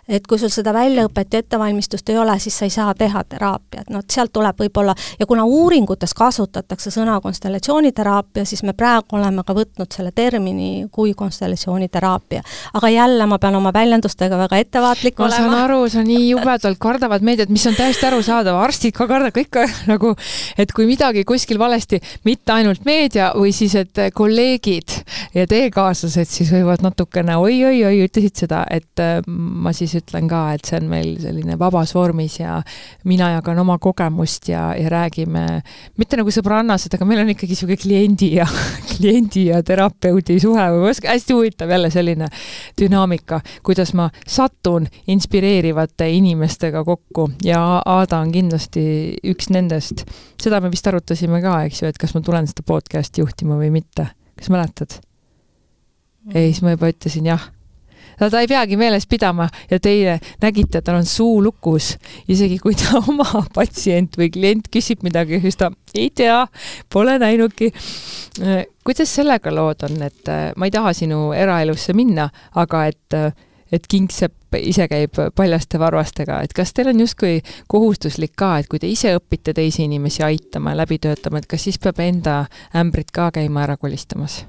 et kui sul seda väljaõpet ja ettevalmistust ei ole, siis sa ei saa teha teraapiat, noh, sealt tuleb võib-olla, ja kuna uuringutes kasutatakse sõna konstellatsiooniteraapia, siis me praegu oleme ka võtnud selle termini kui konstellatsiooniteraapia. aga jälle ma pean oma väljendustega väga ettevaatlik ma olema. ma saan aru, sa nii jubedalt kardavad meediat, mis on täiesti arusaadav, arstid ka kardavad ikka nagu, et kui midagi kuskil valesti, mitte ainult meedia või siis, et kolleegid ja teekaaslased siis võivad natukene oi-oi-oi, ütlesid seda, et äh, ma siis ütlen ka, et see on meil selline vabas vormis ja mina jagan oma kogemust ja, ja räägime mitte nagu sõbrannased, aga meil on ikkagi niisugune kliendi ja, kliendi ja terapeudi suhe või hästi huvitav jälle selline dünaamika, kuidas ma satun inspireerivate inimestega kokku ja Aada on kindlasti üks nendest. seda me vist arutasime ka, eks ju, et kas ma tulen seda podcast'i juhtima või mitte. kas mäletad? ei, siis ma juba ütlesin jah no ta ei peagi meeles pidama ja teie nägite, tal on suu lukus, isegi kui ta oma patsient või klient küsib midagi, siis ta ei tea, pole näinudki. kuidas sellega lood on, et äh, ma ei taha sinu eraelusse minna, aga et äh, et kingsepp ise käib paljaste varvastega, et kas teil on justkui kohustuslik ka, et kui te ise õpite teisi inimesi aitama ja läbi töötama, et kas siis peab enda ämbrit ka käima ära kolistamas?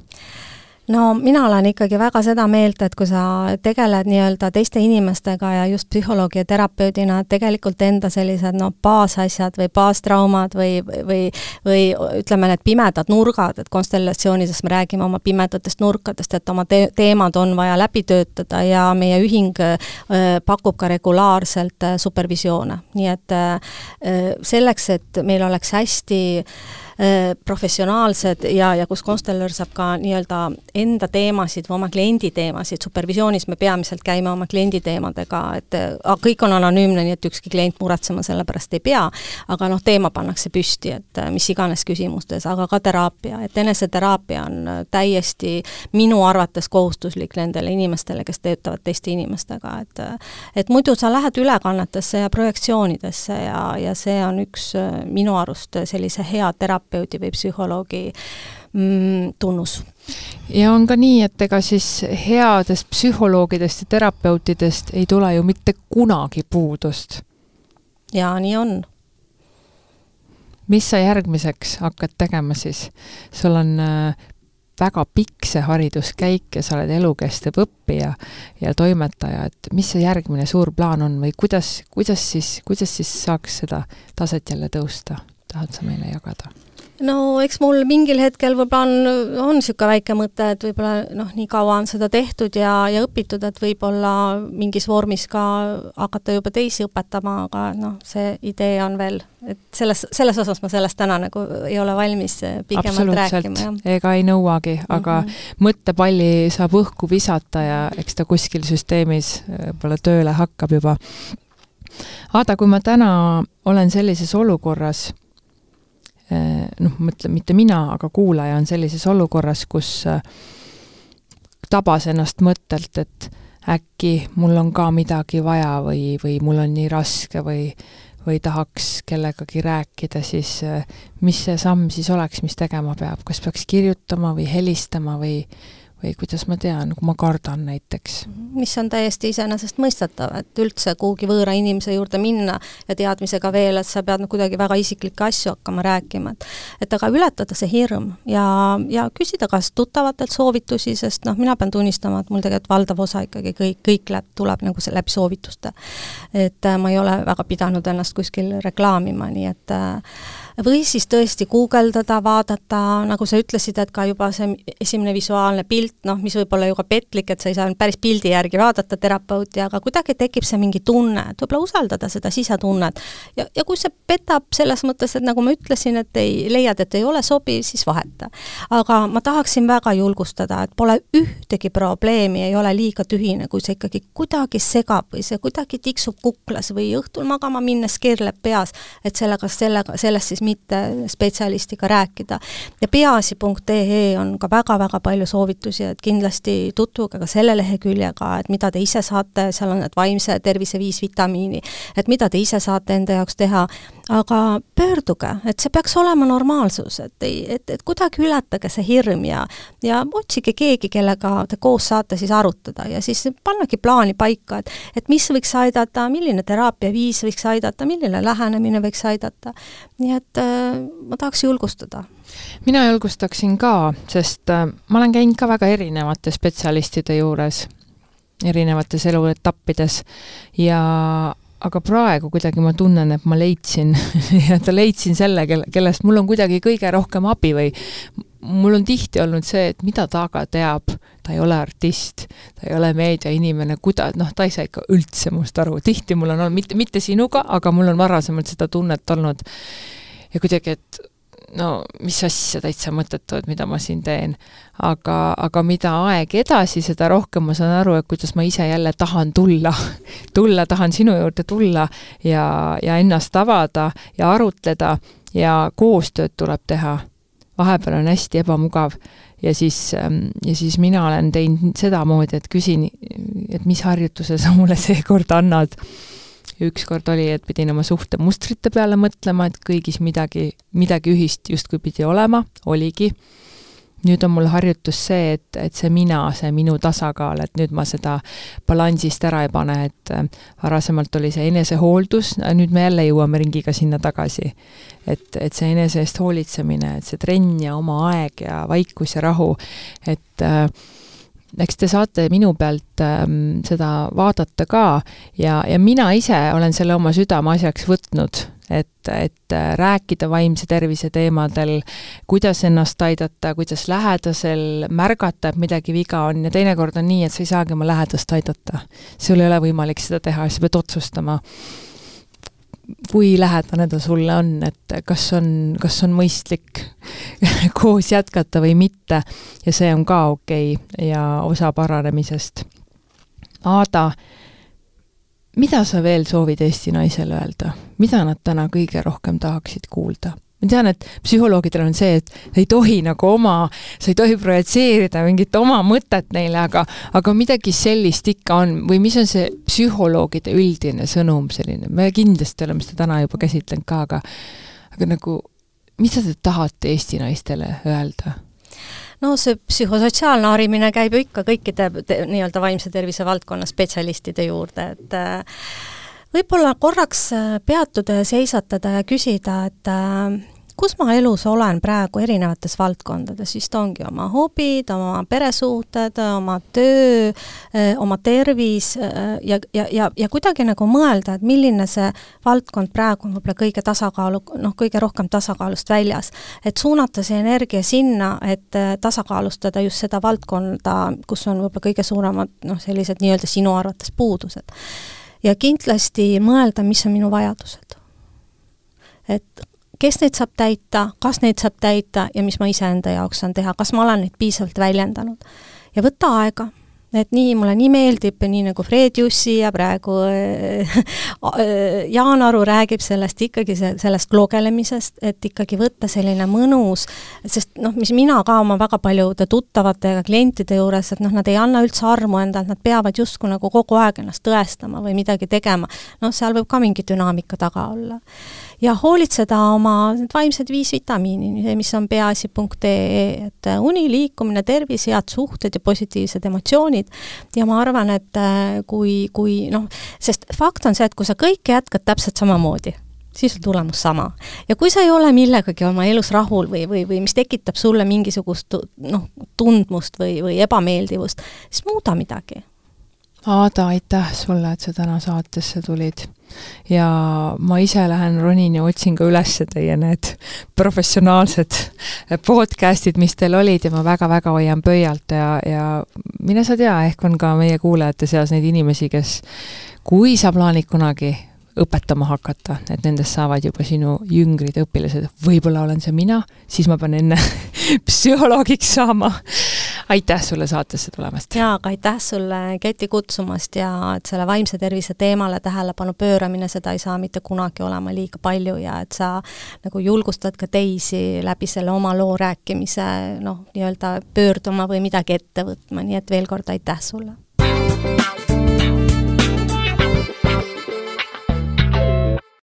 No mina olen ikkagi väga seda meelt, et kui sa tegeled nii-öelda teiste inimestega ja just psühholoogi ja terapeudina, et tegelikult enda sellised noh, baasasjad või baastraumad või, või, või ütleme, need pimedad nurgad, et konstellatsioonides me räägime oma pimedatest nurkadest, et oma te teemad on vaja läbi töötada ja meie ühing äh, pakub ka regulaarselt äh, supervisioone, nii et äh, selleks, et meil oleks hästi Äh, professionaalsed ja, ja kus konstellör saab ka nii-öelda enda teemasid või oma kliendi teemasid, supervisioonis me peamiselt käime oma kliendi teemadega, et kõik on anonüümne, nii et ükski klient muretsema selle pärast ei pea, aga noh, teema pannakse püsti, et äh, mis iganes küsimustes, aga ka teraapia, et eneseteraapia on äh, täiesti minu arvates kohustuslik nendele inimestele, kes töötavad teiste inimestega, et et muidu sa lähed ülekannetesse ja projektsioonidesse ja, ja see on üks minu arust sellise hea teraapia terapeudi või psühholoogi mm, tunnus. ja on ka nii, et ega siis headest psühholoogidest ja terapeutidest ei tule ju mitte kunagi puudust. jaa, nii on. mis sa järgmiseks hakkad tegema siis? sul on äh, väga pikk see hariduskäik ja sa oled elukestev õppija ja toimetaja, et mis see järgmine suur plaan on või kuidas, kuidas siis, kuidas siis saaks seda taset jälle tõusta, tahad sa meile jagada? No eks mul mingil hetkel võib-olla on, on niisugune väike mõte, et võib-olla noh, nii kaua on seda tehtud ja, ja õpitud, et võib-olla mingis vormis ka hakata juba teisi õpetama, aga noh, see idee on veel, et selles, selles osas ma sellest täna nagu ei ole valmis pikemalt rääkima, ega ei nõuagi, aga mm -hmm. mõttepalli saab õhku visata ja eks ta kuskil süsteemis võib-olla tööle hakkab juba. Aada, kui ma täna olen sellises olukorras Eh, noh, mõtlen mitte mina, aga kuulaja on sellises olukorras, kus eh, tabas ennast mõttelt, et äkki mul on ka midagi vaja või, või mul on nii raske või, või tahaks kellegagi rääkida, siis eh, mis see samm siis oleks, mis tegema peab, kas peaks kirjutama või helistama või, või kuidas ma tean, kui ma kardan näiteks. mis on täiesti iseenesestmõistetav, et üldse kuhugi võõra inimese juurde minna ja teadmisega veel, et sa pead kuidagi väga isiklikke asju hakkama rääkima, et et aga ületada see hirm ja, ja küsida kas tuttavatelt soovitusi, sest noh, mina pean tunnistama, et mul tegelikult valdav osa ikkagi kõik, kõik läheb, tuleb nagu see läbi soovituste. et äh, ma ei ole väga pidanud ennast kuskil reklaamima, nii et äh, või siis tõesti guugeldada, vaadata, nagu sa ütlesid, et ka juba see esimene visuaalne pilt, noh, mis võib olla ju ka petlik, et sa ei saa päris pildi järgi vaadata terapeuti, aga kuidagi tekib see mingi tunne, et võib-olla usaldada seda sisetunnet. ja, ja kui see petab selles mõttes, et nagu ma ütlesin, et ei, leiad, et ei ole sobiv, siis vaheta. aga ma tahaksin väga julgustada, et pole ühtegi probleemi, ei ole liiga tühine, kui see ikkagi kuidagi segab või see kuidagi tiksub kuklas või õhtul magama minnes keerleb peas, et sellega, sellega, sellest siis mitte spetsialistiga rääkida. ja peaasi.ee on ka väga-väga palju soovitusi, et kindlasti tutvuge ka selle leheküljega, et mida te ise saate, seal on need vaimse tervise viis vitamiini, et mida te ise saate enda jaoks teha, aga pöörduge, et see peaks olema normaalsus, et ei, et, et kuidagi ületage see hirm ja ja otsige keegi, kellega te koos saate siis arutada ja siis pannagi plaani paika, et et mis võiks aidata, milline teraapiaviis võiks aidata, milline lähenemine võiks aidata. nii et äh, ma tahaks julgustada mina julgustaksin ka, sest äh, ma olen käinud ka väga erinevate spetsialistide juures, erinevates eluetappides ja aga praegu kuidagi ma tunnen, et ma leidsin nii-öelda leidsin selle, kelle, kellest mul on kuidagi kõige rohkem abi või mul on tihti olnud see, et mida ta aga teab, ta ei ole artist, ta ei ole meediainimene, kuida-, noh, ta ei saa ikka üldse must aru, tihti mul on olnud, mitte, mitte sinuga, aga mul on varasemalt seda tunnet olnud. ja kuidagi, et no mis asja, täitsa mõttetud, mida ma siin teen. aga, aga mida aeg edasi, seda rohkem ma saan aru, et kuidas ma ise jälle tahan tulla tulla, tahan sinu juurde tulla ja, ja ennast avada ja arutleda ja koostööd tuleb teha. vahepeal on hästi ebamugav ja siis, ähm, ja siis mina olen teinud sedamoodi, et küsin, et mis harjutuse sa mulle seekord annad ükskord oli, et pidin oma suhtemustrite peale mõtlema, et kõigis midagi, midagi ühist justkui pidi olema, oligi. nüüd on mul harjutus see, et, et see mina, see minu tasakaal, et nüüd ma seda balansist ära ei pane, et äh, varasemalt oli see enesehooldus, nüüd me jälle jõuame ringiga sinna tagasi. et, et see enese eest hoolitsemine, et see trenn ja oma aeg ja vaikus ja rahu, et äh, eks te saate minu pealt ähm, seda vaadata ka ja, ja mina ise olen selle oma südameasjaks võtnud, et, et äh, rääkida vaimse tervise teemadel, kuidas ennast aidata, kuidas lähedasel märgata, et midagi viga on ja teinekord on nii, et sa ei saagi oma lähedast aidata. sul ei ole võimalik seda teha, sa pead otsustama kui lähedane ta sulle on, et kas on, kas on mõistlik koos jätkata või mitte ja see on ka okei okay ja osa paranemisest. Aada, mida sa veel soovid Eesti naisele öelda, mida nad täna kõige rohkem tahaksid kuulda? Ma tean, et psühholoogidel on see, et sa ei tohi nagu oma, sa ei tohi projitseerida mingit oma mõtet neile, aga, aga midagi sellist ikka on või mis on see psühholoogide üldine sõnum selline, me kindlasti oleme seda täna juba käsitlenud ka, aga aga nagu, mida te tahate Eesti naistele öelda? no see psühhosotsiaalne harimine käib ju ikka kõikide nii-öelda vaimse tervise valdkonna spetsialistide juurde, et äh, võib-olla korraks äh, peatuda ja seisatada ja küsida, et äh, kus ma elus olen praegu erinevates valdkondades, vist ongi oma hobid, oma peresuhted, oma töö, eh, oma tervis ja, ja, ja, ja kuidagi nagu mõelda, et milline see valdkond praegu on võib-olla kõige tasakaalu, noh, kõige rohkem tasakaalust väljas. et suunata see energia sinna, et tasakaalustada just seda valdkonda, kus on võib-olla kõige suuremad noh, sellised nii-öelda sinu arvates puudused. Ja kindlasti mõelda, mis on minu vajadused et kes neid saab täita, kas neid saab täita ja mis ma iseenda jaoks saan teha, kas ma olen neid piisavalt väljendanud. ja võtta aega, et nii, mulle nii meeldib, nii nagu Fred Jussi ja praegu äh, Jaan Aru räägib sellest ikkagi sellest logelemisest, et ikkagi võtta selline mõnus, sest noh, mis mina ka oma väga paljude tuttavate ja klientide juures, et noh, nad ei anna üldse armu endalt, nad peavad justkui nagu kogu aeg ennast tõestama või midagi tegema. noh, seal võib ka mingi dünaamika taga olla ja hoolitseda oma need vaimsed viis vitamiini, mis on peaasi.ee, et äh, uni, liikumine, tervis, head suhted ja positiivsed emotsioonid. ja ma arvan, et äh, kui, kui noh, sest fakt on see, et kui sa kõike jätkad täpselt samamoodi, siis on tulemus sama. ja kui sa ei ole millegagi oma elus rahul või, või, või mis tekitab sulle mingisugust noh, tundmust või, või ebameeldivust, siis muuda midagi. Aada, aitäh sulle, et sa täna saatesse tulid ja ma ise lähen ronin ja otsin ka üles teie need professionaalsed podcast'id, mis teil olid ja ma väga-väga hoian pöialt ja, ja mine sa tea, ehk on ka meie kuulajate seas neid inimesi, kes kui sa plaanid kunagi õpetama hakata, et nendest saavad juba sinu jüngrid, õpilased, võib-olla olen see mina, siis ma pean enne psühholoogiks saama. Aitäh sulle saatesse tulemast! jaa, aga aitäh sulle, Keti, kutsumast ja et selle vaimse tervise teemale tähelepanu pööramine, seda ei saa mitte kunagi olema liiga palju ja et sa nagu julgustad ka teisi läbi selle oma loo rääkimise noh, nii-öelda pöörduma või midagi ette võtma, nii et veel kord aitäh sulle!